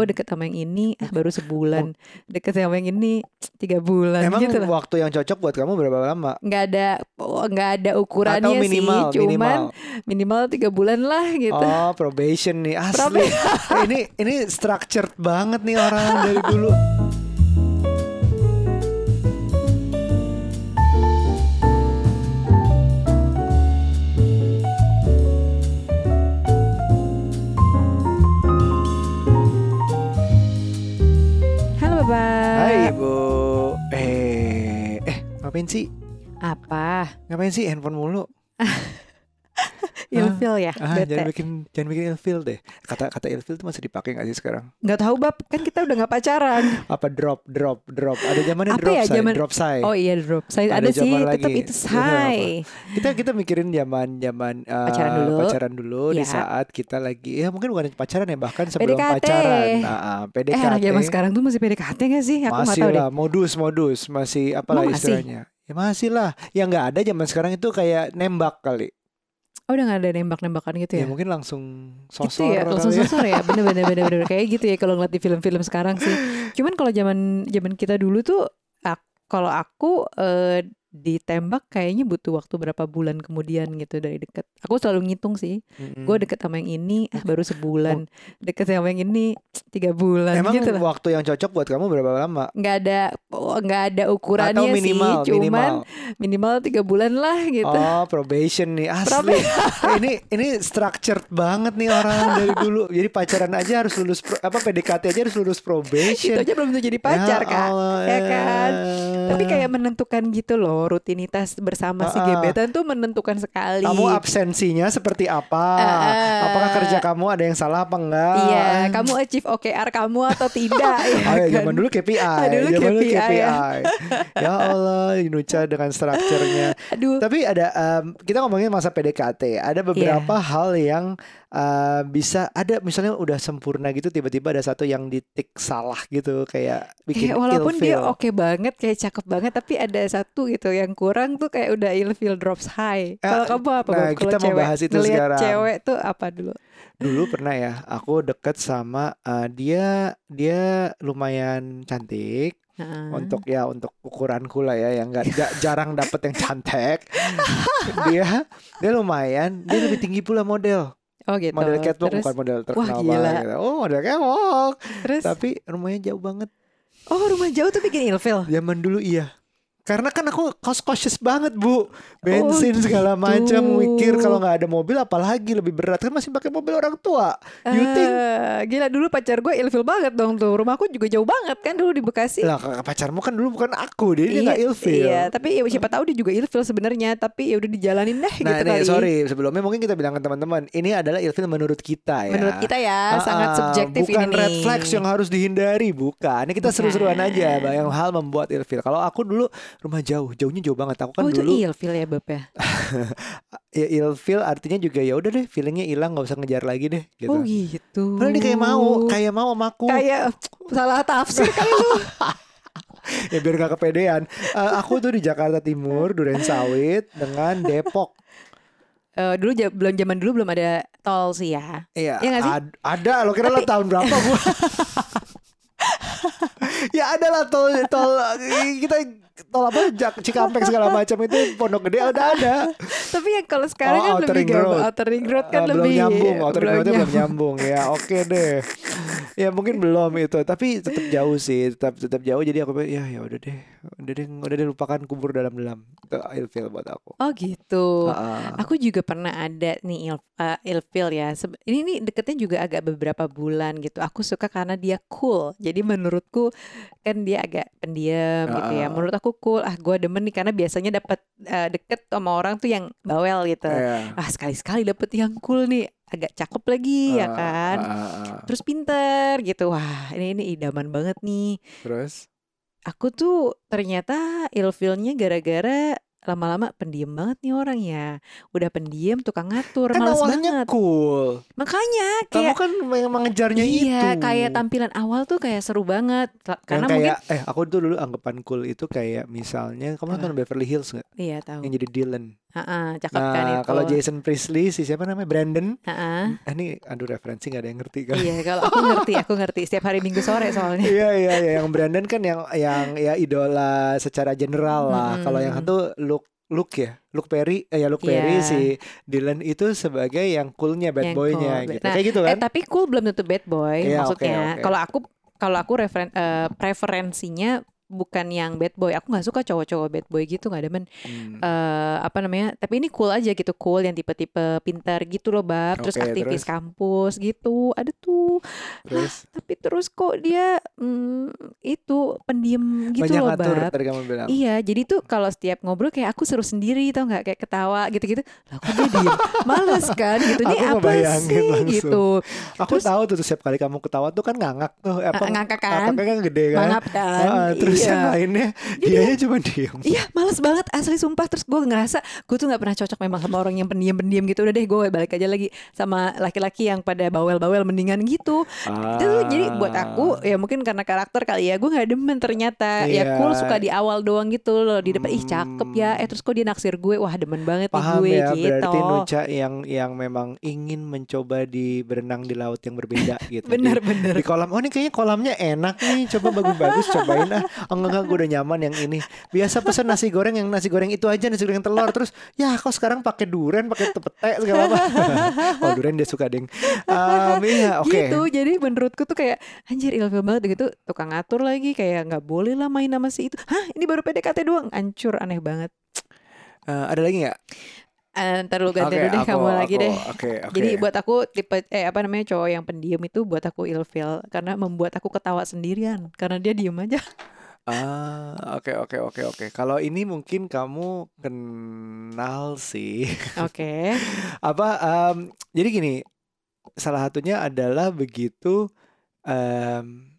gue deket sama yang ini ah, baru sebulan deket sama yang ini tiga bulan Emang gitu lah waktu yang cocok buat kamu berapa lama? nggak ada oh, nggak ada ukurannya Atau minimal, sih cuman minimal. minimal tiga bulan lah gitu Oh, probation nih asli. Eh, ini ini structured banget nih orang dari dulu. bapak Hai Ibu. Eh, eh ngapain sih? apa Ngapain sih handphone mulu? ilfil ya Ah, bete jangan bikin jangan bikin ilfil deh. Kata kata ilfil tuh masih dipakai gak sih sekarang? nggak tahu bab kan kita udah nggak pacaran Apa drop drop drop? Ada zamannya Apa drop ya, say, zaman- drop say. oh iya drop saya Ada ada, sih tetap itu Itu say Kita kita mikirin zaman zaman uh, Pacaran dulu. pacaran dulu di Ya. saat kita lagi ya mungkin bukan pacaran ya bahkan sebelum PDKT. pacaran. Nah, ah, eh PDKT. anak zaman sekarang tuh masih PDKT gak sih aku nggak masih tahu deh lah modus modus masih apalah Emang masih? istilahnya. Ya masih lah. Yang nggak ada zaman sekarang itu kayak nembak kali. Oh udah nggak ada nembak-nembakan gitu Ya, ya? mungkin langsung gitu sosor ya kali langsung ya. sosor ya? Bener bener bener bener. Kayak gitu ya kalau ngeliat di film-film sekarang sih. Cuman kalau zaman zaman kita dulu tuh ak- kalau aku eh, ditembak kayaknya butuh waktu berapa bulan kemudian gitu dari deket aku selalu ngitung sih Mm-mm. gue deket sama yang ini ah, baru sebulan deket sama yang ini tiga bulan Emang gitu lah waktu yang cocok buat kamu berapa lama? nggak ada oh, nggak ada Atau ukurannya minimal sih cuman minimal. minimal tiga bulan lah gitu Oh probation nih asli. Eh, ini ini structured banget nih orang dari dulu. Jadi pacaran aja harus lulus pro- apa PDKT aja harus lulus itu probation. aja belum jadi pacar Ya kak Allah. ya kan Tapi kayak menentukan gitu loh rutinitas bersama si Ah, ah. gebetan tuh menentukan sekali. kamu absensinya seperti apa? Ah, Apakah kerja kamu ada yang salah apa enggak? Iya, kamu achieve OKR kamu atau tidak ya Oh ya, kan? zaman dulu KPI. Ah, dulu zaman dulu KPI, KPI. ya. ya Allah, Inuca dengan strukturnya. Aduh, Tapi ada em, kita ngomongin masa PDKT. Ada beberapa Iya. hal yang eh, bisa ada misalnya udah sempurna gitu tiba-tiba ada satu yang ditik salah gitu kayak bikin kayak walaupun dia oke banget, kayak cakep banget, tapi ada satu gitu yang kurang tuh kayak udah ilfeel drops high. Kalau Ah, kamu apa? nah? Kalau kita mau cewek, bahas itu sekarang. cewek tuh apa dulu? Dulu pernah ya, aku deket sama eh, dia dia lumayan cantik Heeh. untuk ya untuk ukuranku lah ya yang nggak ja- jarang dapet yang cantik. dia dia lumayan, dia lebih tinggi pula model. Oh gitu. Model catwalk Terus, bukan model terkenal gila. banget gitu. Oh, model catwalk. terus Tapi rumahnya jauh banget. oh rumah jauh tuh bikin ilfeel. Zaman dulu iya. Karena kan aku cost cautious banget bu Bensin Oh, segala macam gitu. Mikir kalau nggak ada mobil apalagi lebih berat Kan masih pakai mobil orang tua You think Eh, gila dulu pacar gue ilfil banget dong tuh. Rumahku juga jauh banget kan dulu di Bekasi. Lah pacarmu kan dulu bukan aku Dia dia nggak ilfil Iya, tapi ya siapa tahu dia juga ilfil sebenarnya, tapi ya udah dijalanin deh Nah gitu nih kali. sorry Sebelumnya mungkin kita bilang ke teman-teman Ini adalah ilfil menurut kita ya Menurut kita ya Ah, sangat subjektif Bukan ini red nih. flags yang harus dihindari Bukan Ini kita Bukan. seru-seruan aja Yang hal membuat ilfil Kalau aku dulu rumah jauh Jauhnya jauh banget Aku kan Oh itu dulu ilfil ya Bab ya? ya ilfil artinya juga ya udah deh feelingnya hilang nggak usah ngejar lagi deh gitu. Oh gitu. Padahal dia kayak mau, kayak mau sama aku. Kayak salah tafsir kali lu. ya biar gak kepedean. Eh, aku tuh di Jakarta Timur, Duren Sawit dengan Depok. Eh, dulu belum zaman dulu belum ada tol sih ya. Iya, Iya nggak sih? ad- ada. Lo kira lo tahun berapa gua? ya ada lah tol tol kita tol apa Jak- Cikampek segala macam itu Pondok Gede udah ada. Tapi yang kalau sekarang Oh, kan lebih. Road. Outer Ring Road kan Eh, lebih belum nyambung, outer belum Ring Road belum nyambung. ya. Oke deh. ya mungkin belum itu, tapi tetap jauh sih, tetap tetap jauh. Jadi aku ya ya udah deh, udah deh, udah deh lupakan kubur dalam-dalam. Itu ilfil buat aku. Oh gitu. Ah, Aku juga pernah ada nih il, eh, ilfil ya. Ini nih deketnya juga agak beberapa bulan gitu. Aku suka karena dia cool. Jadi menurutku kan dia agak pendiam gitu ya. Menurut aku cool. Ah, gue demen nih karena biasanya dapat eh, deket sama orang tuh yang bawel gitu. Iya. Ah, sekali-sekali dapet yang cool nih. Agak cakep lagi ya Ah, kan. ah, ah. Terus pinter gitu. Wah, ini ini idaman banget nih. Terus Aku tuh ternyata ilfilnya gara-gara lama-lama pendiam banget nih orang ya. Udah pendiam, tukang ngatur, kan males awalnya banget. cool. Makanya Kamu kayak kan memang mengejarnya itu. iya, kayak tampilan awal tuh kayak seru banget. Ka- yang Karena mungkin kayak eh aku tuh dulu anggapan cool itu kayak misalnya kamu nonton Beverly Hills nggak iya tahu. yang jadi Dylan Heeh, cakep kan Nah, itu. kalau Jason Priestley si siapa namanya Brandon. Heeh. Ah, ini aduh referensi nggak ada yang ngerti kan? Iya, kalau aku ngerti, aku ngerti. Setiap hari Minggu sore soalnya. Iya iya iya yang Brandon kan yang yang ya idola secara general lah. Kalau yang Mm-mm. satu Luke Luke ya, Luke Perry, eh ya Luke Iya. Perry si Dylan itu sebagai yang coolnya bad Yang boy-nya cool. gitu. Nah, Kayak gitu Eh kan? tapi cool belum tentu bad boy Iya, maksudnya. oke, oke. Kalau aku kalau aku referen, eh, preferensinya bukan yang bad boy. Aku nggak suka cowok-cowok bad boy gitu nggak demen. Hmm. eh apa namanya? Tapi ini cool aja gitu, cool yang tipe-tipe pintar gitu loh, bab. Terus Oke, aktivis terus? kampus gitu. Ada tuh. Terus Tapi terus kok dia mm, itu pendiam gitu banyak loh, ngatur bab. tadi kamu bilang. Iya, jadi tuh kalau setiap ngobrol kayak aku seru sendiri tau nggak kayak ketawa gitu-gitu. Lah kok dia diem? Males kan gitu. Ini Aku apa sih langsung. gitu. Aku Terus- tahu tuh setiap kali kamu ketawa tuh kan ngangak tuh. Eh, Apa ngangkat kan? kan gede kan? Mangap kan? Ah, terus Iya. yang lainnya Jadi dianya cuma diem. Iya males banget asli sumpah. Terus gue ngerasa Gue tuh gak pernah cocok memang sama orang yang pendiam-pendiam gitu. Udah deh gue balik aja lagi Sama laki-laki yang pada bawel-bawel mendingan gitu. Itu tuh jadi buat aku Ya mungkin karena karakter kali ya Gue gak demen ternyata. Ya Iya. cool suka di awal doang gitu loh Di depan. Ih cakep ya. Eh terus kok dia naksir gue? Wah demen banget nih Paham gue ya, gitu. berarti Nuca yang yang memang ingin mencoba di berenang di laut yang berbeda gitu. Di- Bener-bener Di kolam, oh ini kayaknya kolamnya enak nih, coba bagus-bagus cobain ah. Oh, enggak enggak gue udah nyaman yang ini. Biasa pesan nasi goreng yang nasi goreng itu aja, nasi goreng telur terus ya kok sekarang pakai duren, pakai tepete segala apa. oh duren dia suka ding. Um, iya oke. Gitu jadi menurutku tuh kayak Anjir ilfil banget gitu Tukang ngatur lagi Kayak gak boleh lah main sama si itu Hah ini baru PDKT doang Ancur aneh banget Eh, ada lagi nggak? Eh, ntar lu ganti Oke, dulu deh aku- kamu lagi aku- deh. Oke oke. Jadi buat aku tipe eh apa namanya cowok yang pendiam itu buat aku ilfil karena membuat aku ketawa sendirian karena dia diem aja. Ah, oke oke oke oke. Kalau ini mungkin kamu kenal sih. Oke. apa em, jadi gini salah satunya adalah begitu em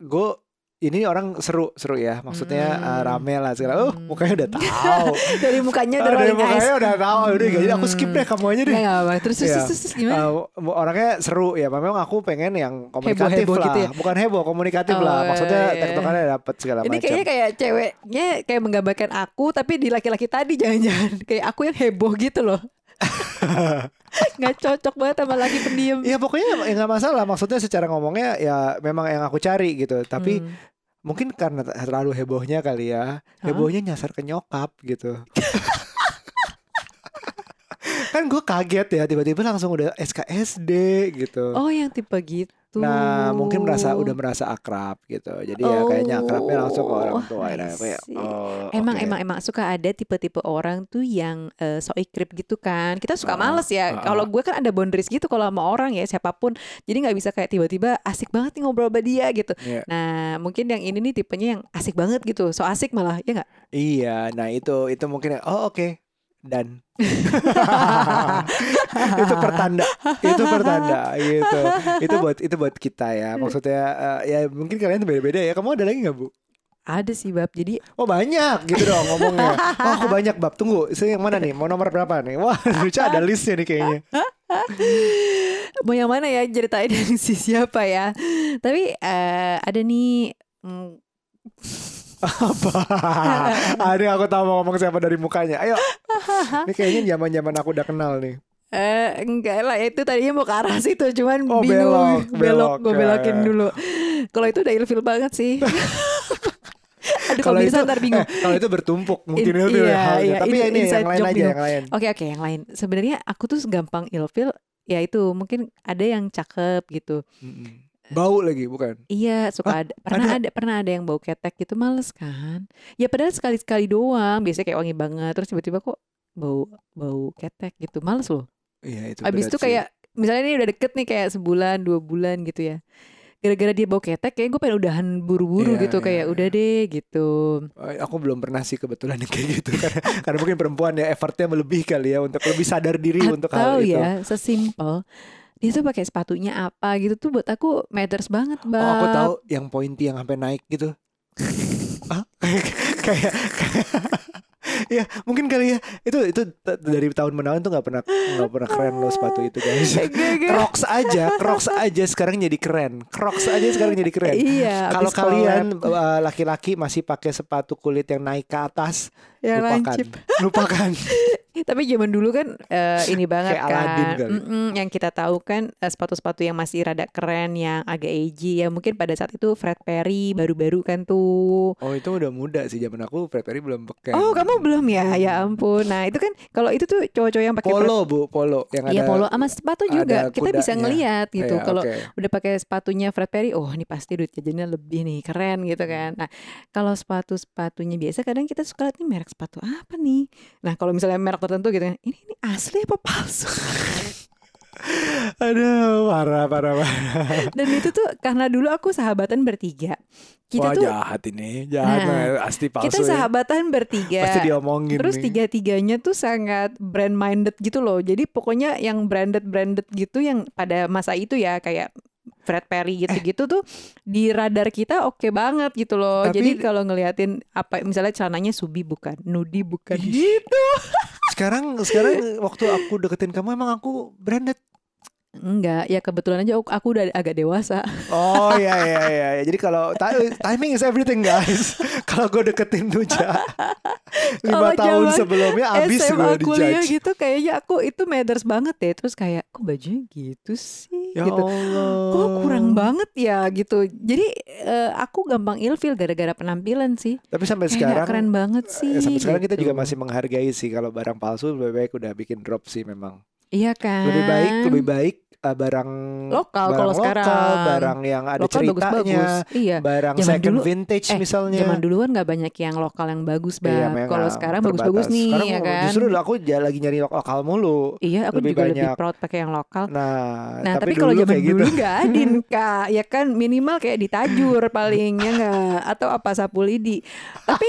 gue ini orang seru seru ya maksudnya eh, rame lah segala oh mukanya udah tahu Dari mukanya udah Ah, dari mukanya udah tahu udah jadi aku skip Hmm. deh kamu aja deh Nggak, apa. Terus terus, Iya. terus, terus gimana? Eh, orangnya seru ya memang aku pengen yang komunikatif Heboh-heboh lah gitu ya? bukan heboh komunikatif lah Oh, maksudnya iya. tektokannya dapet segala Ini macam kayaknya kayak ceweknya kayak menggambarkan aku tapi di laki-laki tadi jangan-jangan kayak aku yang heboh gitu loh. Nggak cocok banget sama laki pendiam. ya pokoknya ya nggak masalah maksudnya secara ngomongnya ya memang yang aku cari gitu tapi Hmm. Mungkin karena terlalu hebohnya kali ya. Hebohnya nyasar ke nyokap gitu. Kan gue kaget ya tiba-tiba langsung udah SKSD gitu. Oh yang tipe gitu. Nah mungkin merasa udah merasa akrab gitu jadi ya kayaknya akrabnya langsung ke orang Oh, tua kayak, see. oh, Emang oke. emang emang suka ada tipe-tipe orang tuh yang eh, so ikrip gitu kan. Kita suka Ah, males ya. ah, Kalau ah. gue kan ada boundaries gitu kalau sama orang ya siapa pun. Jadi nggak bisa kayak tiba-tiba asik banget nih ngobrol sama dia gitu. Iya. Nah mungkin yang ini nih tipenya yang asik banget gitu. So asik malah ya nggak? Iya, nah itu itu mungkin oh oke dan. Itu pertanda itu pertanda gitu. Itu buat itu buat kita ya. Maksudnya eh, ya mungkin kalian tuh beda-beda ya. Kamu ada lagi nggak bu? Ada sih bab. Jadi oh banyak gitu dong ngomongnya. Oh aku banyak bab. Tunggu saya yang mana nih? Mau nomor berapa nih? Wah lucu ada listnya nih kayaknya. Mau yang mana ya? Ceritain yang si siapa ya. Tapi eh, ada nih. mm, apa ada aku tahu mau ngomong siapa dari mukanya ayo ini kayaknya zaman zaman aku udah kenal nih Eh enggak lah itu tadinya mau ke arah situ cuman Oh, bingung belok, belok belok, gue ya, belokin ya. dulu. Kalau itu udah ilfil banget sih. Aduh kalau bisa ntar bingung. eh, kalau itu bertumpuk mungkin In- itu iya, halnya. iya, tapi ini ya ini yang lain aja bingung. yang lain Oke oke yang lain. Sebenarnya aku tuh gampang ilfil ya itu mungkin ada yang cakep gitu. Mm-mm. Bau lagi bukan Iya suka ada pernah ada? pernah ada yang bau ketek gitu males kan? Ya padahal sekali sekali doang. Biasanya kayak wangi banget terus tiba-tiba kok bau bau ketek gitu males loh. Iya itu Abis itu sih. kayak misalnya ini udah deket nih kayak sebulan dua bulan gitu ya. Gara-gara dia bau ketek kayak gue pengen udahan buru-buru Iya, gitu iya, kayak iya. udah deh gitu. Eh, aku belum pernah sih kebetulan kayak gitu karena, karena mungkin perempuan ya effortnya lebih kali ya untuk lebih sadar diri untuk Atau hal itu. ya sesimpel dia tuh pakai sepatunya apa gitu tuh buat aku matters banget Oh aku bang. tahu yang pointy yang sampai naik gitu. ah kayak kayak ya mungkin kali ya. Itu itu dari tahun menawan tuh nggak pernah nggak pernah keren loh sepatu itu guys. Crocs aja Crocs aja sekarang jadi keren. Crocs aja sekarang jadi keren. Iya, kalau kalian uh, laki-laki masih pakai sepatu kulit yang naik ke atas Yang lupakan. lancip. lupakan Tapi zaman dulu kan eh, ini banget Kayak kan. kali. Mm-mm, yang kita tahu kan eh, sepatu-sepatu yang masih rada keren yang agak edgy ya mungkin pada saat itu Fred Perry baru-baru kan tuh. oh itu udah muda sih zaman aku Fred Perry belum pakai Oh, kamu belum ya? Ya ampun. Nah, itu kan kalau itu tuh cowok-cowok yang pakai polo bu polo yang Iya ada polo sama sepatu juga kita bisa ngelihat gitu. Iya, Kalau oke. udah pakai sepatunya Fred Perry, oh ini pasti duit jajannya lebih nih, keren gitu kan. Nah, kalau sepatu-sepatunya biasa kadang kita suka lihat nih merek sepatu apa nih. Nah, kalau misalnya merek tertentu gitu kan, ini ini asli apa palsu? aduh parah parah parah Dan itu tuh karena dulu aku sahabatan bertiga. Kita Wah tuh jahat ini jahat Nah, pasti palsu kita ya. sahabatan bertiga. pasti diomongin Terus nih. tiga-tiganya tuh sangat brand minded gitu loh. Jadi pokoknya yang branded branded gitu yang pada masa itu ya kayak Fred Perry gitu-gitu tuh di radar kita oke banget gitu loh. Tapi- Jadi kalau ngeliatin apa misalnya celananya Subi bukan, Nudi bukan gitu. sekarang sekarang waktu aku deketin kamu emang aku branded Enggak, ya kebetulan aja aku, aku udah agak dewasa. Oh iya iya iya. Jadi kalau ti- timing is everything guys. kalau gue deketin Nuja lima tahun sebelumnya abis gue SMA kuliah dijudge. gitu kayaknya aku itu matters banget deh. Terus kayak kok bajunya gitu sih Ya gitu. Allah. Kok kurang banget ya gitu. Jadi eh, aku gampang ilfil gara-gara penampilan sih. Tapi sampai Kayak sekarang keren banget sih. ya, sampai sekarang kita gitu. juga masih menghargai sih kalau barang palsu lebih baik udah bikin drop sih memang. Iya kan. Lebih baik lebih baik uh, barang Lokal barang kalau lokal, sekarang. barang yang ada lokal ceritanya, bagus-bagus. Iya. barang Zaman second dulu- vintage Eh, misalnya. Zaman dulu kan nggak banyak yang lokal yang bagus Iya, banget. memang kalau sekarang bagus-bagus nih Sekarang ya kan. Justru aku lagi nyari lo- lokal mulu. Iya, aku lebih juga lebih banyak. proud pakai yang lokal. Nah, Nah, tapi, tapi, kalau zaman gitu. dulu nggak adin kak, ya kan minimal kayak ditajur paling ya nggak, atau apa sapu lidi. Tapi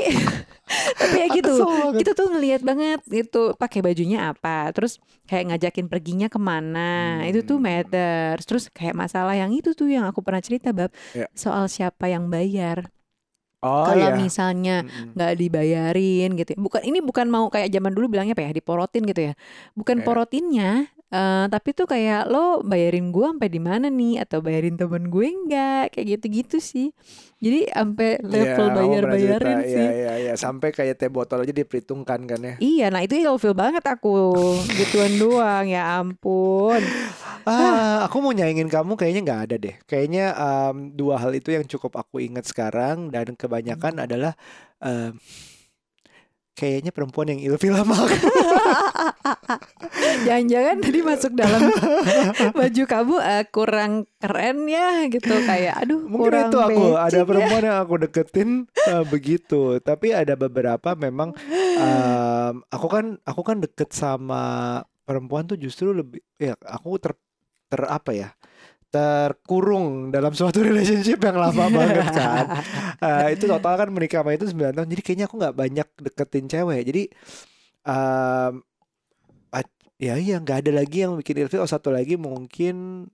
tapi ya gitu, kita tuh ngelihat banget itu pakai bajunya apa, terus kayak ngajakin perginya ke mana, itu tuh Hmm. matters. Terus kayak masalah yang itu tuh yang aku pernah cerita bab Ya. soal siapa yang bayar. Oh kalau iya. misalnya Mm-mm. nggak dibayarin gitu ya. Bukan ini bukan mau kayak zaman dulu bilangnya apa ya diporotin gitu ya. Bukan Iya. porotinnya eh, tapi tuh kayak lo bayarin gua sampai di mana nih atau bayarin temen gue enggak kayak gitu-gitu sih. Jadi sampai Iya, level pernah bayar-bayarin cerita. sih. Iya, iya, iya. Sampai kayak teh botol aja diperhitungkan kan ya. Iya, nah itu ilfil banget aku. Gituan doang, ya ampun. Ah, aku mau nyaingin kamu kayaknya nggak ada deh. Kayaknya em, dua hal itu yang cukup aku ingat sekarang dan Hmm. kebanyakan adalah em, kayaknya perempuan yang ilfil sama aku. Jangan-jangan tadi masuk dalam baju kamu eh, kurang keren ya gitu kayak aduh Mungkin kurang itu aku ada ya. perempuan yang aku deketin eh, begitu. Tapi ada beberapa memang em, aku kan aku kan deket sama perempuan tuh justru lebih ya aku ter ter apa ya terkurung dalam suatu relationship yang lama banget kan. Eh, itu total kan menikah sama itu 9 tahun. Jadi kayaknya aku nggak banyak deketin cewek. Jadi a- ya iya nggak ada lagi yang bikin ilfil. Oh satu lagi mungkin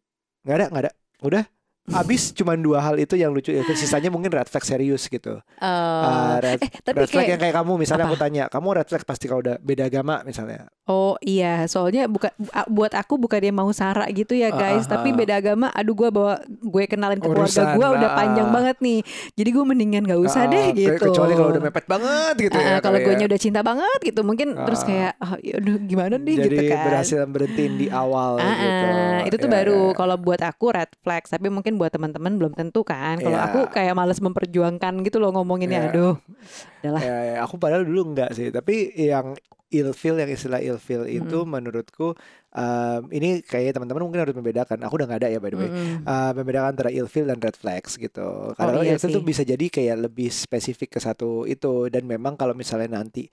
nggak ada nggak ada. Udah Abis cuma dua hal itu yang lucu ilfil. Sisanya mungkin red flag serius gitu. Eh, Ah, red, eh tapi red flag kayak yang kayak kamu misalnya Apa? aku tanya, kamu red flag pasti kalau udah beda agama misalnya. Oh iya, soalnya bukan bu- a- buat aku bukan dia mau sara gitu ya Ah, guys, ah, tapi ah. beda agama. Aduh gue bawa gue kenalin ke keluarga Urusan, gue udah ah, panjang ah. banget nih. Jadi gue mendingan gak usah Ah, deh gitu. Kecuali kalau udah mepet banget gitu Ah, ya. kalau kayak- gue udah cinta banget gitu, mungkin terus Ah. kayak, oh, aduh gimana nih Jadi gitu kan. berhasil berhentiin di awal Ah, gitu. ah, itu tuh Ya, baru ya. kalau buat aku red flag, tapi mungkin buat teman-teman belum tentu kan. Kalau Iya. aku kayak males memperjuangkan gitu loh ngomonginnya, Iya. aduh. Udahlah. Ya, ya, aku padahal dulu enggak sih, tapi yang ilfil yang istilah ilfil itu menurutku um, ini kayak teman-teman mungkin harus membedakan. Aku udah nggak ada ya by the way. Mm-mm. Uh, membedakan antara ilfil dan red flags gitu. Karena iya ilfil tuh bisa jadi kayak lebih spesifik ke satu itu dan memang kalau misalnya nanti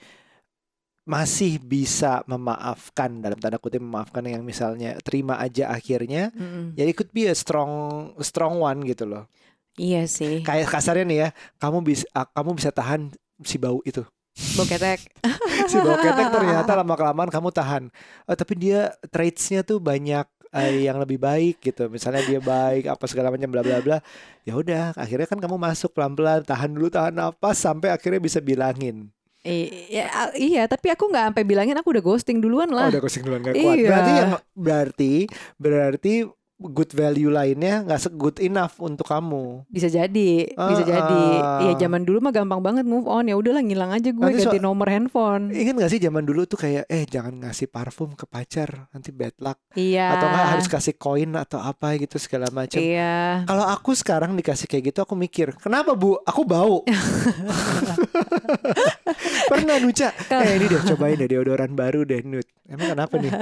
masih bisa memaafkan dalam tanda kutip memaafkan yang misalnya terima aja akhirnya Mm-mm. ya could be a strong strong one gitu loh Iya sih. kayak kasarnya nih ya kamu bisa kamu bisa tahan si bau itu Boketek. si bau ketek ternyata lama kelamaan kamu tahan Eh, tapi dia traitsnya tuh banyak eh, yang lebih baik gitu misalnya dia baik apa segala macam bla bla bla ya udah akhirnya kan kamu masuk pelan pelan tahan dulu tahan napas sampai akhirnya bisa bilangin I- ya, a- iya, tapi aku nggak sampai bilangin aku udah ghosting duluan Oh, lah. udah ghosting duluan gak kuat. Iya. Berarti yang berarti berarti good value lainnya nggak se good enough untuk kamu. Bisa jadi, bisa Ah, jadi. ah. Iya, zaman dulu mah gampang banget move on. Ya udahlah ngilang aja gue Nanti so- ganti nomor handphone. Ingat gak sih zaman dulu tuh kayak eh jangan ngasih parfum ke pacar nanti bad luck Iya. atau nggak harus kasih koin atau apa gitu segala macam. Iya. Kalau aku sekarang dikasih kayak gitu aku mikir, kenapa Bu? Aku bau. Pernah Nuca, eh ini deh cobain deh deodoran baru deh Nut. Emang kenapa nih?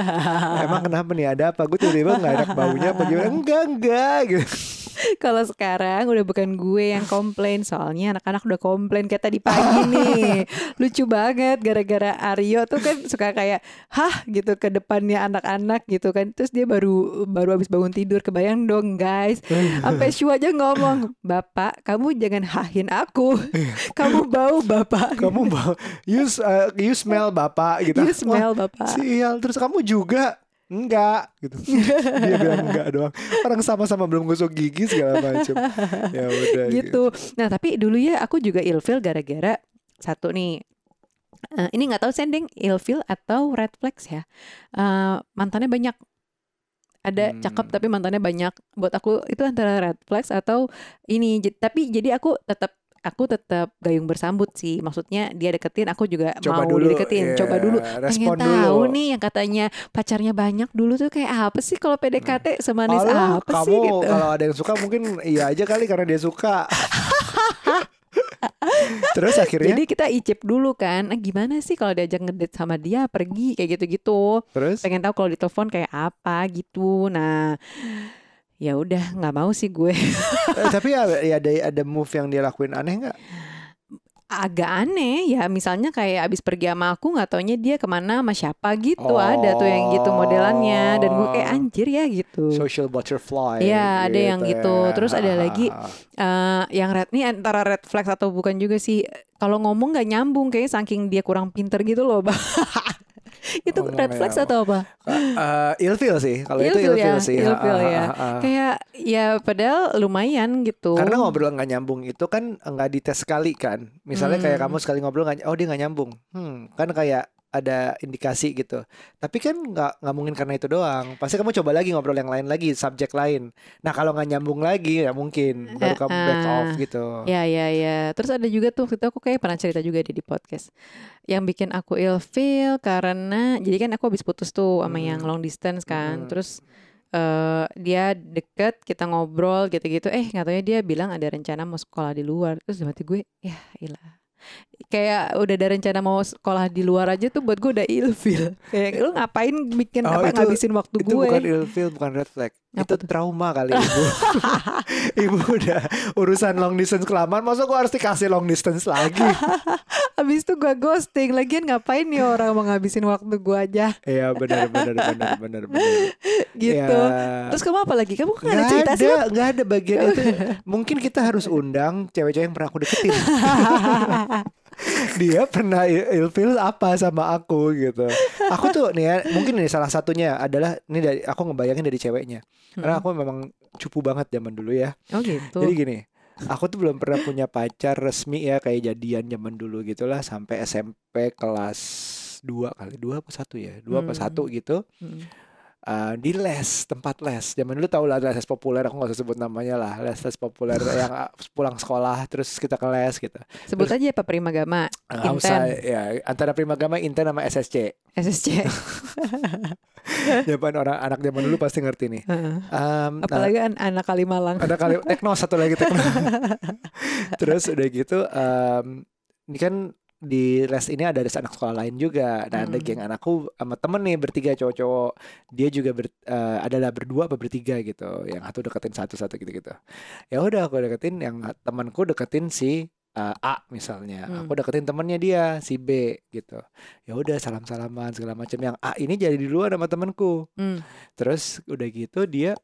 Emang kenapa nih? Ada apa? Gue tiba-tiba gak enak baunya apa gimana? Enggak, enggak gitu. Kalau sekarang udah bukan gue yang komplain soalnya anak-anak udah komplain kayak tadi pagi nih. Lucu banget gara-gara Aryo tuh kan suka kayak hah gitu ke depannya anak-anak gitu kan. Terus dia baru baru habis bangun tidur kebayang dong guys. Sampai Shu aja ngomong, "Bapak, kamu jangan hahin aku. Kamu bau, Bapak." Kamu bau, you, uh, you smell bapak gitu. You smell, Bapak. sial. Terus kamu juga enggak gitu. Dia bilang enggak doang. Orang sama-sama belum gosok gigi segala macam. Ya udah gitu. Nah tapi dulu ya aku juga ilfil gara-gara satu nih. eh, ini nggak tahu sending ilfil atau red flags ya. Eh, mantannya banyak. Ada Hmm. cakep tapi mantannya banyak. Buat aku itu antara red flags atau ini. Tapi jadi aku tetap aku tetap gayung bersambut sih. Maksudnya dia deketin, aku juga Coba mau dulu, dideketin. iya, Coba dulu. respon Pengen tahu dulu. nih yang katanya pacarnya banyak dulu tuh kayak apa sih kalau PDKT semanis Alah, apa kamu sih gitu. kalau ada yang suka mungkin iya aja kali karena dia suka. Terus akhirnya Jadi kita icip dulu kan, "Ah, gimana sih kalau diajak ngedate sama dia pergi kayak gitu-gitu. terus Pengen tahu kalau ditelepon kayak apa gitu. Nah, ya udah nggak mau sih gue. eh, tapi ada ya ada ada move yang dia lakuin aneh nggak? Agak aneh ya, misalnya kayak abis pergi sama aku nggak taunya dia ke mana sama siapa gitu. Ada tuh yang gitu modelannya dan gue kayak Oh. anjir ya gitu. Social butterfly. Iya, ada yang gitu. ya. Terus ada lagi, Eh, yang red nih antara red flag atau bukan juga sih. Kalau ngomong nggak nyambung kayak saking dia kurang pinter gitu loh. itu Ngomong red flags nyambung. atau apa? Eh, ilfil sih. Kalau itu Ilfil ilfil ya, sih. ilfil Ah, ya. Kayak ya padahal lumayan gitu. Karena ngobrol nggak nyambung itu kan nggak dites sekali kan. Misalnya kayak Hmm. kamu sekali ngobrol nggak, oh dia nggak nyambung. Hmm, kan kayak ada indikasi gitu. Tapi kan nggak nggak mungkin karena itu doang. Pasti kamu coba lagi ngobrol yang lain lagi, subjek lain. Nah kalau nggak nyambung lagi ya mungkin baru Eh, kamu back ah. off gitu. Ya ya ya. Terus ada juga tuh waktu itu aku kayak pernah cerita juga deh di podcast. Yang bikin aku ilfeel karena jadi kan aku habis putus tuh sama yang Hmm. long distance kan. Hmm. Terus eh dia deket kita ngobrol gitu-gitu. Eh nggak taunya dia bilang ada rencana mau sekolah di luar. Terus hati gue ya ilah. Kayak udah ada rencana mau sekolah di luar aja tuh buat gue udah ilfeel. Kayak lu ngapain bikin Oh, apa itu- ngabisin waktu Itu gue. bukan ilfil, bukan red flag. Apa itu tuh? trauma kali ibu. ibu udah urusan long distance kelamaan, masa gua harus dikasih long distance lagi? Habis itu gue ghosting. Lagian ngapain nih orang mau ngabisin waktu gue aja Iya benar benar benar benar benar. gitu. Ya. Terus kamu apa lagi? Kamu kan ada Nggak cerita ada, sih? Nggak ada bagian itu. Mungkin kita harus undang cewek-cewek yang pernah aku deketin. Dia pernah il- ilfil apa sama aku gitu. Aku tuh nih ya, mungkin ini salah satunya adalah ini dari aku ngebayangin dari ceweknya. Karena aku memang cupu banget zaman dulu ya. Oh gitu. Jadi gini, aku tuh belum pernah punya pacar resmi ya kayak jadian zaman dulu gitulah sampai SMP kelas 2 kali, 2 apa 1 ya? 2 apa Hmm. 1 gitu. Hmm. Uh, di les tempat les. Zaman dulu tau lah les, les populer aku nggak usah sebut namanya lah. Les les populer yang uh, pulang sekolah terus kita ke les gitu. Sebut aja apa Primagama, nggak usah ya antara Primagama Inten sama SSC SSC. zaman orang anak zaman dulu pasti ngerti nih. Heeh. Um, nah, Apalagi an- anak Kalimalang. ada kali tekno satu lagi tekno. Terus udah gitu um, ini kan di les ini ada anak sekolah lain juga nah ada Mm. geng anakku sama temen nih bertiga cowok-cowok dia juga ber, eh, adalah berdua apa bertiga gitu yang satu deketin satu-satu gitu-gitu ya udah aku deketin yang temanku deketin si eh, A misalnya Hmm. aku deketin temennya dia si B gitu ya udah salam-salaman segala macam yang A ini jadi duluan sama temanku Hmm. Terus udah gitu dia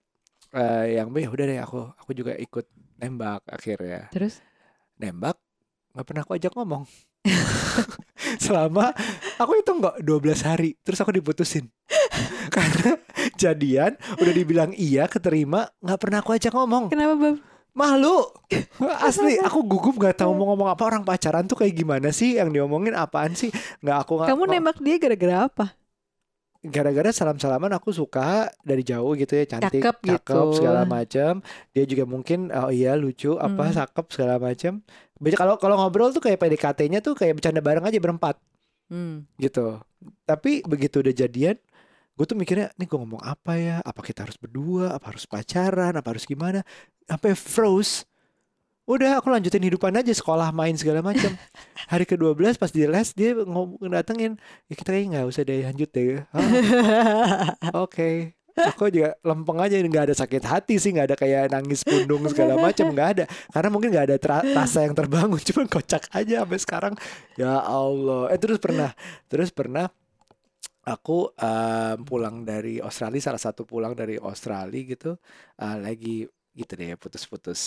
eh, yang B udah deh aku aku juga ikut nembak akhirnya. Terus Nembak nggak pernah aku ajak ngomong. Selama aku itu nggak 12 hari terus aku diputusin. Karena jadian udah dibilang iya keterima nggak pernah aku ajak ngomong. kenapa Bab? Malu. Asli, aku gugup nggak tahu mau ngomong apa orang pacaran tuh kayak gimana sih yang diomongin apaan sih? Nggak aku nggak. Kamu nembak dia gara-gara apa? Gara-gara salam-salaman aku suka dari jauh gitu ya cantik, Cakep gitu. segala macam. Dia juga mungkin oh iya lucu apa Hmm. cakep segala macam. Kalau kalau ngobrol tuh kayak PDKT-nya tuh kayak bercanda bareng aja berempat Hmm. gitu. Tapi begitu udah jadian, gue tuh mikirnya, nih gue ngomong apa ya? Apa kita harus berdua? Apa harus pacaran? Apa harus gimana? Sampai froze. Udah aku lanjutin hidupan aja sekolah main segala macam. Hari ke-12 pas di les dia ngomong datengin, ya kita kayaknya nggak usah deh lanjut deh. "Hah? Oke. Aku juga lempeng aja nggak ada sakit hati sih nggak ada kayak nangis pundung segala macam nggak ada karena mungkin nggak ada rasa yang terbangun cuman kocak aja sampai sekarang ya Allah eh terus pernah terus pernah aku eh, pulang dari Australia salah satu pulang dari Australia gitu eh, lagi gitu deh putus-putus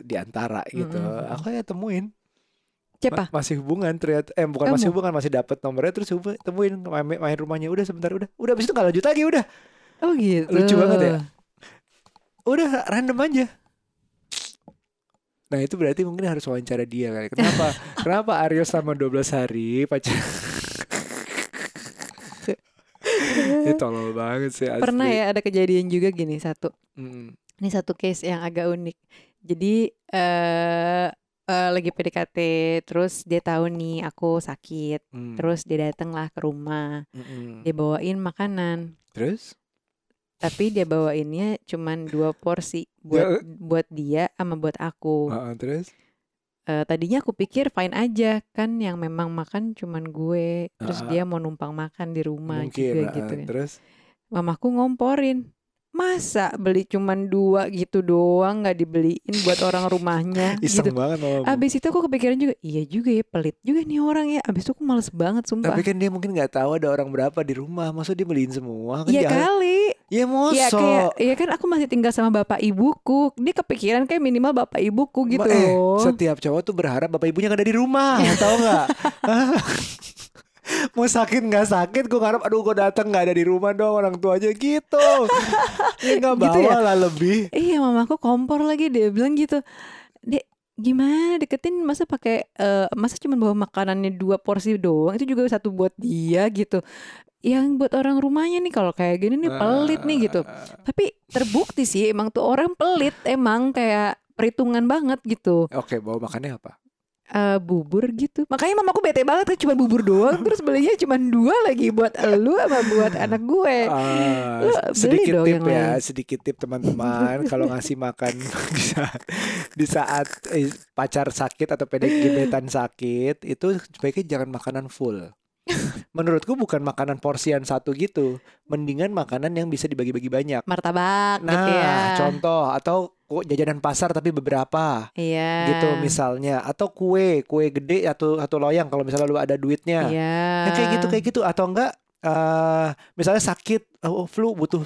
di antara gitu Mm-mm. aku kayak temuin Siapa? Ma- masih hubungan ternyata eh bukan masih Kamu? hubungan masih dapat nomornya terus hubung- temuin main, main rumahnya udah sebentar udah udah abis itu nggak lanjut lagi udah Oh gitu. Lucu banget ya? udah random aja nah itu berarti mungkin harus wawancara dia kali kenapa kenapa Aryo selama 12 hari pacar Ini tolol banget sih asli. Pernah ya ada kejadian juga gini satu. Mm, Ini satu case yang agak unik. Jadi eh eh, lagi PDKT, terus dia tahu nih aku sakit, mm, terus dia datang lah ke rumah, mm, mm. dia bawain makanan, terus tapi dia bawainnya cuman dua porsi buat buat dia sama buat aku. Heeh, terus Eh, tadinya aku pikir fine aja kan yang memang makan cuman gue, terus Ah. dia mau numpang makan di rumah mungkin juga heeh, gitu. kan. terus Mamaku ngomporin. Masa beli cuman dua gitu doang nggak dibeliin buat orang rumahnya iseng gitu. banget mamamu. Abis itu aku kepikiran juga, iya juga ya pelit juga nih orang ya. Abis itu aku males banget sumpah. tapi kan dia mungkin nggak tahu ada orang berapa di rumah maksud dia beliin semua kan Iya jahat. kali. ya Iya mosok kayak, iya kan aku masih tinggal sama bapak ibuku. Dia kepikiran kayak minimal bapak ibuku gitu Ma- eh, loh. setiap cowok tuh berharap bapak ibunya gak ada di rumah tahu nggak mau sakit nggak sakit gue ngarep aduh gue datang nggak ada di rumah dong orang tuanya gitu ya nggak Gitu bawa ya? lah lebih Iya mamaku kompor lagi dia bilang gitu. Dek gimana deketin masa pakai eh, masa cuma bawa makanannya dua porsi doang itu juga satu buat dia gitu. Yang buat orang rumahnya nih kalau kayak gini nih pelit nih gitu. Tapi terbukti sih emang tuh orang pelit emang kayak perhitungan banget gitu. oke bawa makannya apa Eh, bubur gitu. Makanya mamaku bete banget kan cuma bubur doang terus belinya cuma dua lagi buat elu sama buat anak gue. Lu beli sedikit dong tip yang ya, lain. sedikit tip teman-teman kalau ngasih makan di saat di saat eh, pacar sakit atau pedek gebetan sakit itu sebaiknya jangan makanan full. Menurutku bukan makanan porsian satu gitu, mendingan makanan yang bisa dibagi-bagi banyak. Martabak Nah, gitu ya. contoh atau kok jajanan pasar tapi beberapa Iya. gitu misalnya atau kue, kue gede atau atau loyang kalau misalnya lu ada duitnya. Iya. Yang kayak gitu kayak gitu atau enggak eh misalnya sakit oh, flu butuh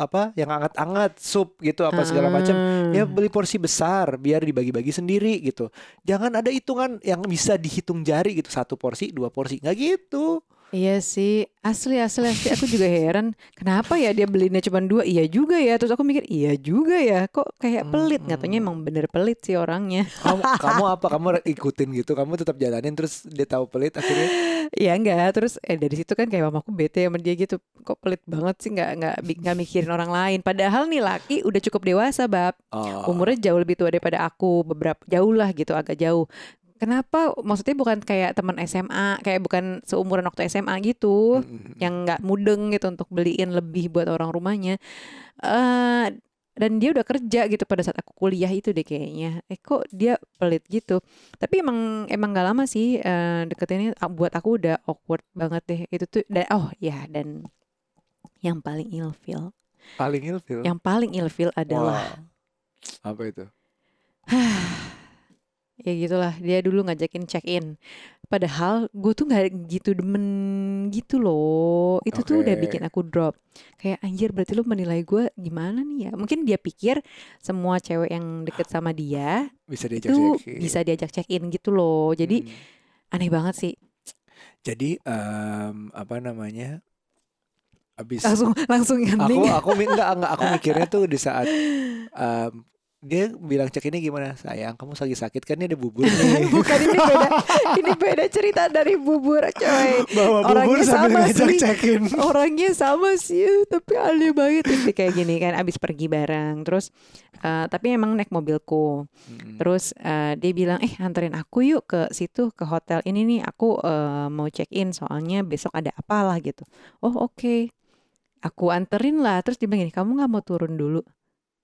apa yang anget-anget sup gitu apa segala macam Hmm. ya beli porsi besar biar dibagi-bagi sendiri gitu jangan ada hitungan yang bisa dihitung jari gitu satu porsi dua porsi nggak gitu Iya sih, asli asli asli. Aku juga heran kenapa ya dia belinya cuma dua, iya juga ya. Terus aku mikir iya juga ya, kok kayak pelit, nggak taunya emang bener pelit sih orangnya. kamu, kamu apa? Kamu ikutin gitu? Kamu tetap jalanin terus dia tahu pelit akhirnya? Iya enggak, terus eh dari situ kan kayak mamaku bete sama dia gitu, kok pelit banget sih? Nggak nggak nggak mikirin orang lain. Padahal nih laki udah cukup dewasa bab, oh, umurnya jauh lebih tua daripada aku, beberapa jauh lah gitu, agak jauh. Kenapa? Maksudnya bukan kayak teman SMA, kayak bukan seumuran waktu SMA gitu. mm, yang nggak mudeng gitu untuk beliin lebih buat orang rumahnya. eh dan dia udah kerja gitu pada saat aku kuliah itu deh kayaknya. Eh kok dia pelit gitu. Tapi emang emang gak lama sih eh deketinnya ah, buat aku udah awkward banget deh. Itu tuh dan oh ya dan yang paling ilfil, paling ilfil yang paling ilfil adalah Wah. apa itu ya gitulah dia dulu ngajakin check in padahal gue tuh nggak gitu demen gitu loh. Itu tuh udah bikin aku drop. Kayak anjir berarti lu menilai gue gimana nih ya? Mungkin dia pikir semua cewek yang deket sama dia bisa diajak itu check-in. bisa diajak check in gitu loh. Jadi Hmm. aneh banget sih. Jadi em, apa namanya abis langsung langsung aku aku enggak enggak aku mikirnya tuh di saat em, dia bilang cek ini gimana sayang kamu lagi sakit kan ini ada bubur nih Bukan ini beda. ini beda cerita dari bubur, coy. bawa bubur Orangnya sama sih. cekin Orangnya sama sih, tapi aneh banget Terus kayak gini kan abis pergi bareng. Terus eh, tapi emang naik mobilku. Hmm. Terus eh, dia bilang, "Eh, anterin aku yuk ke situ ke hotel ini nih. Aku eh, mau check in soalnya besok ada apalah gitu." Oh, oke. Aku anterin lah. Terus dia bilang gini, "Kamu nggak mau turun dulu?"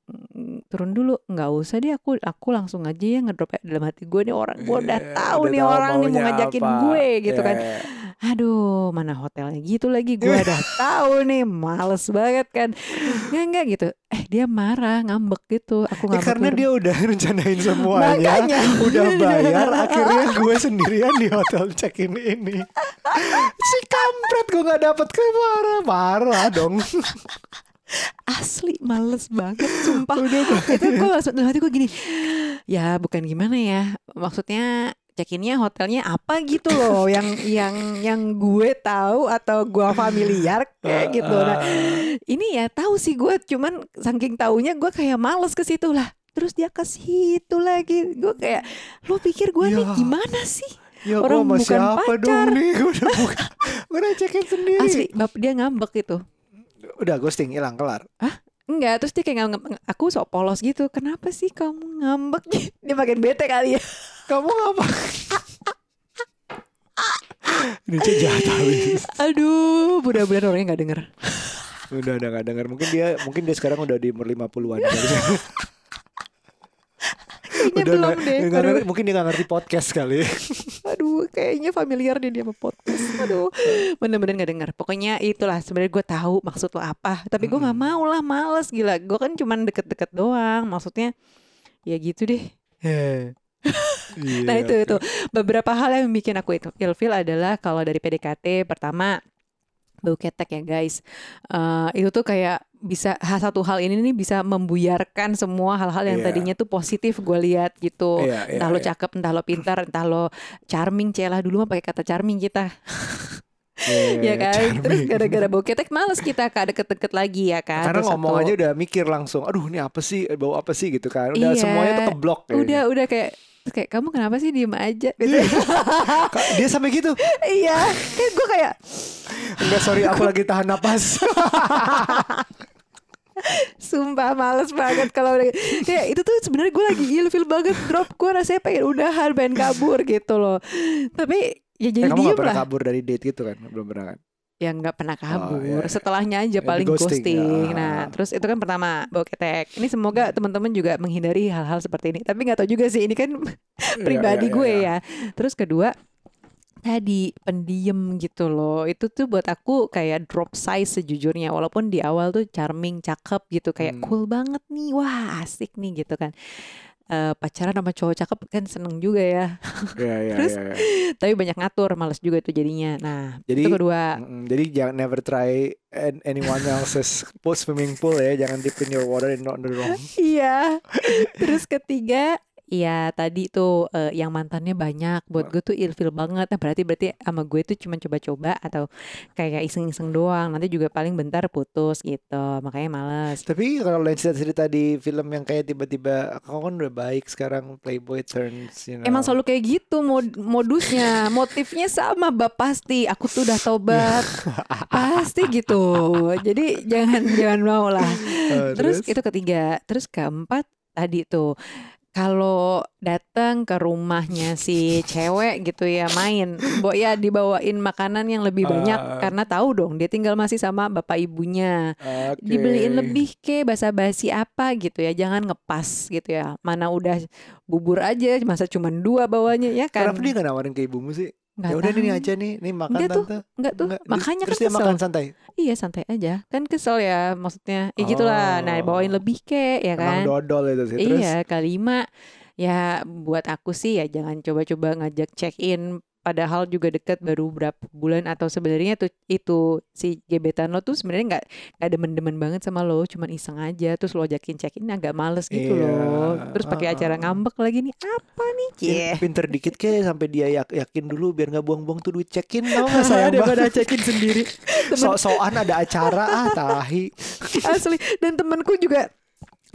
"Mm, turun dulu nggak usah deh aku aku langsung aja ya ngedrop ya dalam hati gue nih orang gue udah Iya, tahu udah nih tahu orang nih mau ngajakin apa. gue gitu kan Iya. aduh mana hotelnya gitu lagi gue udah tahu nih males banget kan nggak nggak gitu eh dia marah ngambek gitu aku Ya, ngambek karena gitu. dia udah rencanain semuanya, Makanya. udah bayar, akhirnya gue sendirian di hotel check-in ini. Si kampret gue nggak dapet ke marah, marah dong. asli males banget sumpah. Itu gue langsung dalam hati gue gini ya bukan gimana ya maksudnya check-innya hotelnya apa gitu loh yang yang yang gue tahu atau gue familiar kayak gitu. Nah ini ya tahu sih gue cuman saking taunya gue kayak males ke situ lah. Terus dia ke situ lagi gue kayak lo pikir gue nih Ya. gimana sih? Ya Orang bukan siapa pacar. dong nih? Gue udah buka Gue udah cekin sendiri? Asli bap dia ngambek gitu Udah ghosting hilang kelar Enggak, terus dia kayak nganggep, aku sok polos gitu. Kenapa sih kamu ngambek? Dia makin bete kali ya. Kamu ngapa Ini cek jahat habis Aduh, mudah-mudahan orangnya nggak denger. Udah udah gak denger Mungkin dia Mungkin dia sekarang udah di umur 50-an Kayaknya Udah belum nggak- deh. nggak Aduh, ngerti- Mungkin dia gak ngerti podcast kali aduh, kayaknya familiar deh dia sama podcast. Aduh, bener-bener nggak denger. Pokoknya itulah sebenarnya gue tahu maksud lo apa. Tapi gue nggak mau lah, males gila. Gue kan cuman deket-deket doang. Maksudnya ya gitu deh. Nah Iya, itu itu beberapa hal yang bikin aku itu ilfil adalah kalau dari PDKT pertama bau ketek ya guys. Eh, itu tuh kayak bisa satu hal ini nih bisa membuyarkan semua hal-hal yang Iya. tadinya tuh positif gue lihat gitu. Iya, iya, entah lo iya. cakep, entah lo pintar, entah lo charming, celah dulu mah pakai kata charming kita, Iya, ya kan? Terus gara-gara bau ketek males kita kak deket-deket lagi ya kan? Karena Terus ngomong satu- aja udah mikir langsung Aduh ini apa sih Bau apa sih gitu kan Udah Iya. semuanya tuh keblok udah udah kayak terus kayak kamu kenapa sih diem aja? Gitu. Kak, Dia sampai gitu? Iya. Kan gue kayak Enggak sorry aku lagi tahan napas. Sumpah males banget kalau udah ya itu tuh sebenarnya gue lagi ilfil banget drop. Gue rasanya pengen udahan pengen kabur gitu loh. Tapi ya Eh, jadi Kamu diem gak pernah lah. kabur dari date gitu kan? Belum pernah kan ya nggak pernah kabur iya, iya. setelahnya aja paling ghosting, ghosting, ya. nah terus itu kan pertama bau ketek ini semoga teman-teman juga menghindari hal-hal seperti ini. Tapi nggak tahu juga sih ini kan pribadi iya, gue iya. ya. Terus kedua tadi pendiem gitu loh. Itu tuh buat aku kayak drop size sejujurnya. Walaupun di awal tuh charming cakep gitu. Kayak Hmm. cool banget nih. Wah asik nih gitu kan Eh, pacaran sama cowok cakep kan seneng juga ya. Iya iya Terus, iya, iya. tapi banyak ngatur males juga tuh jadinya. Nah Jadi- itu kedua. Mm, Jadi jangan never try an- anyone else's pool swimming pool ya. Jangan dip in your water and not in the wrong. Iya. Terus ketiga, ya tadi tuh eh, yang mantannya banyak. Buat gue tuh ilfil banget. Nah, berarti berarti sama gue tuh cuma coba-coba atau kayak iseng-iseng doang. Nanti juga paling bentar putus gitu. Makanya males. Tapi kalau lain cerita-cerita di film yang kayak tiba-tiba Kau kan udah baik sekarang Playboy turns you know. Emang selalu kayak gitu mod modusnya, motifnya sama bab pasti. Aku tuh udah tobat, pasti gitu. Jadi jangan jangan mau lah. Eh, Terus itu ketiga, terus keempat tadi tuh kalau datang ke rumahnya si cewek gitu ya main, bo ya dibawain makanan yang lebih banyak Ah. karena tahu dong dia tinggal masih sama bapak ibunya. Oke. Dibeliin lebih ke basa-basi apa gitu ya, jangan ngepas gitu ya. Mana udah bubur aja, masa cuma dua bawanya ya kan? Kenapa dia gak nawarin ke ibumu sih? Nggak Ya udah tahu. aja nih, nih makan Enggak tuh, tante. Enggak tuh, Enggak, makanya terus kan dia kesel. makan santai. Iya santai aja, kan kesel ya maksudnya. Ya gitulah. Nah Oh. bawain lebih ke ya kan? Emang dodol itu sih. Terus Iya, kelima ya buat aku sih ya jangan coba-coba ngajak check in padahal juga deket baru berapa bulan atau sebenarnya tuh itu si gebetan lo tuh sebenarnya nggak nggak demen-demen banget sama lo cuman iseng aja terus lo ajakin check in agak males gitu Iya. loh. Terus pakai acara ngambek lagi nih apa nih cie? pinter dikit ke sampai dia yak- yakin dulu biar nggak buang-buang tuh duit check-in tau gak sayang daripada banget. check in sendiri. So-soan ada acara ah tahi. Asli. Dan temanku juga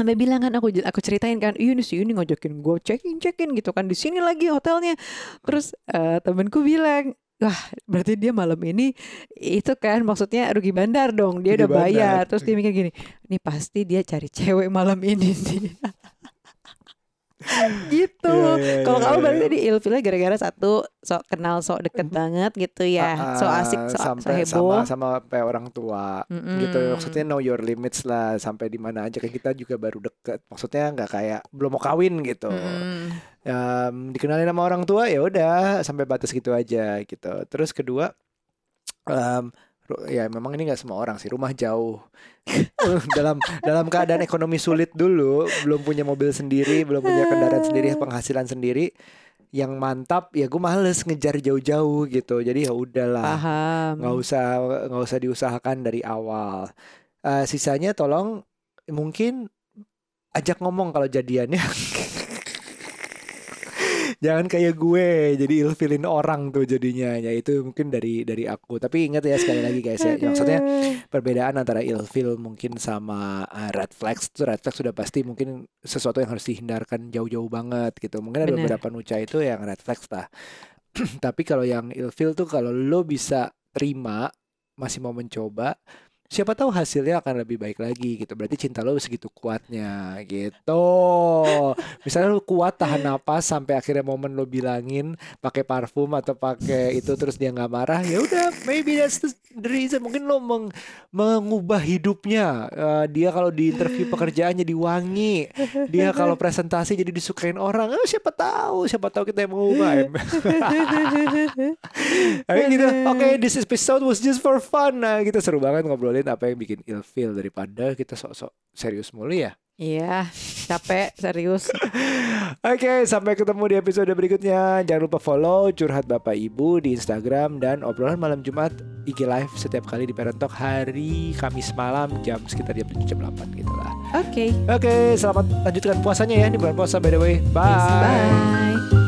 sampai bilang kan aku aku ceritain kan iya ini sih ini ngajakin gue check in check in gitu kan di sini lagi hotelnya. Terus eh, temenku bilang wah berarti dia malam ini itu kan maksudnya rugi bandar dong dia Rugi udah bayar. bandar. terus dia mikir gini ini pasti dia cari cewek malam ini nih gitu. Iya, iya, kalau iya, kamu iya. berarti tadi ilfilnya gara-gara satu sok kenal sok deket banget gitu ya. Ah, so asik so, so sampai heboh. sama sama kayak orang tua. Mm-mm. gitu maksudnya know your limits lah sampai di mana aja. Kan kita juga baru deket. Maksudnya nggak kayak belum mau kawin gitu. Mm-mm. Em, dikenalin sama orang tua ya udah sampai batas gitu aja gitu. Terus kedua ru- ya memang ini nggak semua orang sih rumah jauh. Dalam dalam keadaan ekonomi sulit dulu belum punya mobil sendiri belum punya kendaraan sendiri penghasilan sendiri yang mantap ya gue males ngejar jauh-jauh gitu. Jadi ya udahlah nggak usah nggak usah diusahakan dari awal. Eh, sisanya tolong mungkin ajak ngomong kalau jadiannya jangan kayak gue jadi ilfilin orang tuh jadinya. Ya itu mungkin dari dari aku. Tapi ingat ya sekali lagi guys ya maksudnya perbedaan antara ilfil mungkin sama uh, red flags tuh red flags sudah pasti mungkin sesuatu yang harus dihindarkan jauh-jauh banget gitu. Mungkin ada Bener. beberapa nuca itu yang red flags lah. Tapi kalau yang ilfil tuh kalau lo bisa terima masih mau mencoba siapa tahu hasilnya akan lebih baik lagi gitu. Berarti cinta lo segitu kuatnya gitu. Misalnya lo kuat tahan napas sampai akhirnya momen lo bilangin pakai parfum atau pakai itu terus dia nggak marah ya udah maybe that's the reason. Mungkin lo meng- mengubah hidupnya. Eh, dia kalau di interview pekerjaan jadi wangi dia kalau presentasi jadi disukain orang Eh, siapa tahu siapa tahu kita yang mengubah. Tapi gitu. Oke this episode was just for fun. Nah kita seru banget ngobrolin apa yang bikin ilfeel daripada kita sok-sok serius mulu ya Iya, capek serius. Oke, sampai ketemu di episode berikutnya. Jangan lupa follow Curhat Bapak Ibu di Instagram dan obrolan malam Jumat IG Live setiap kali di Parent Talk hari Kamis malam jam sekitar jam 7 jam 8 gitu lah. Oke, Oke, selamat lanjutkan puasanya ya di bulan puasa by the way. Bye. bye.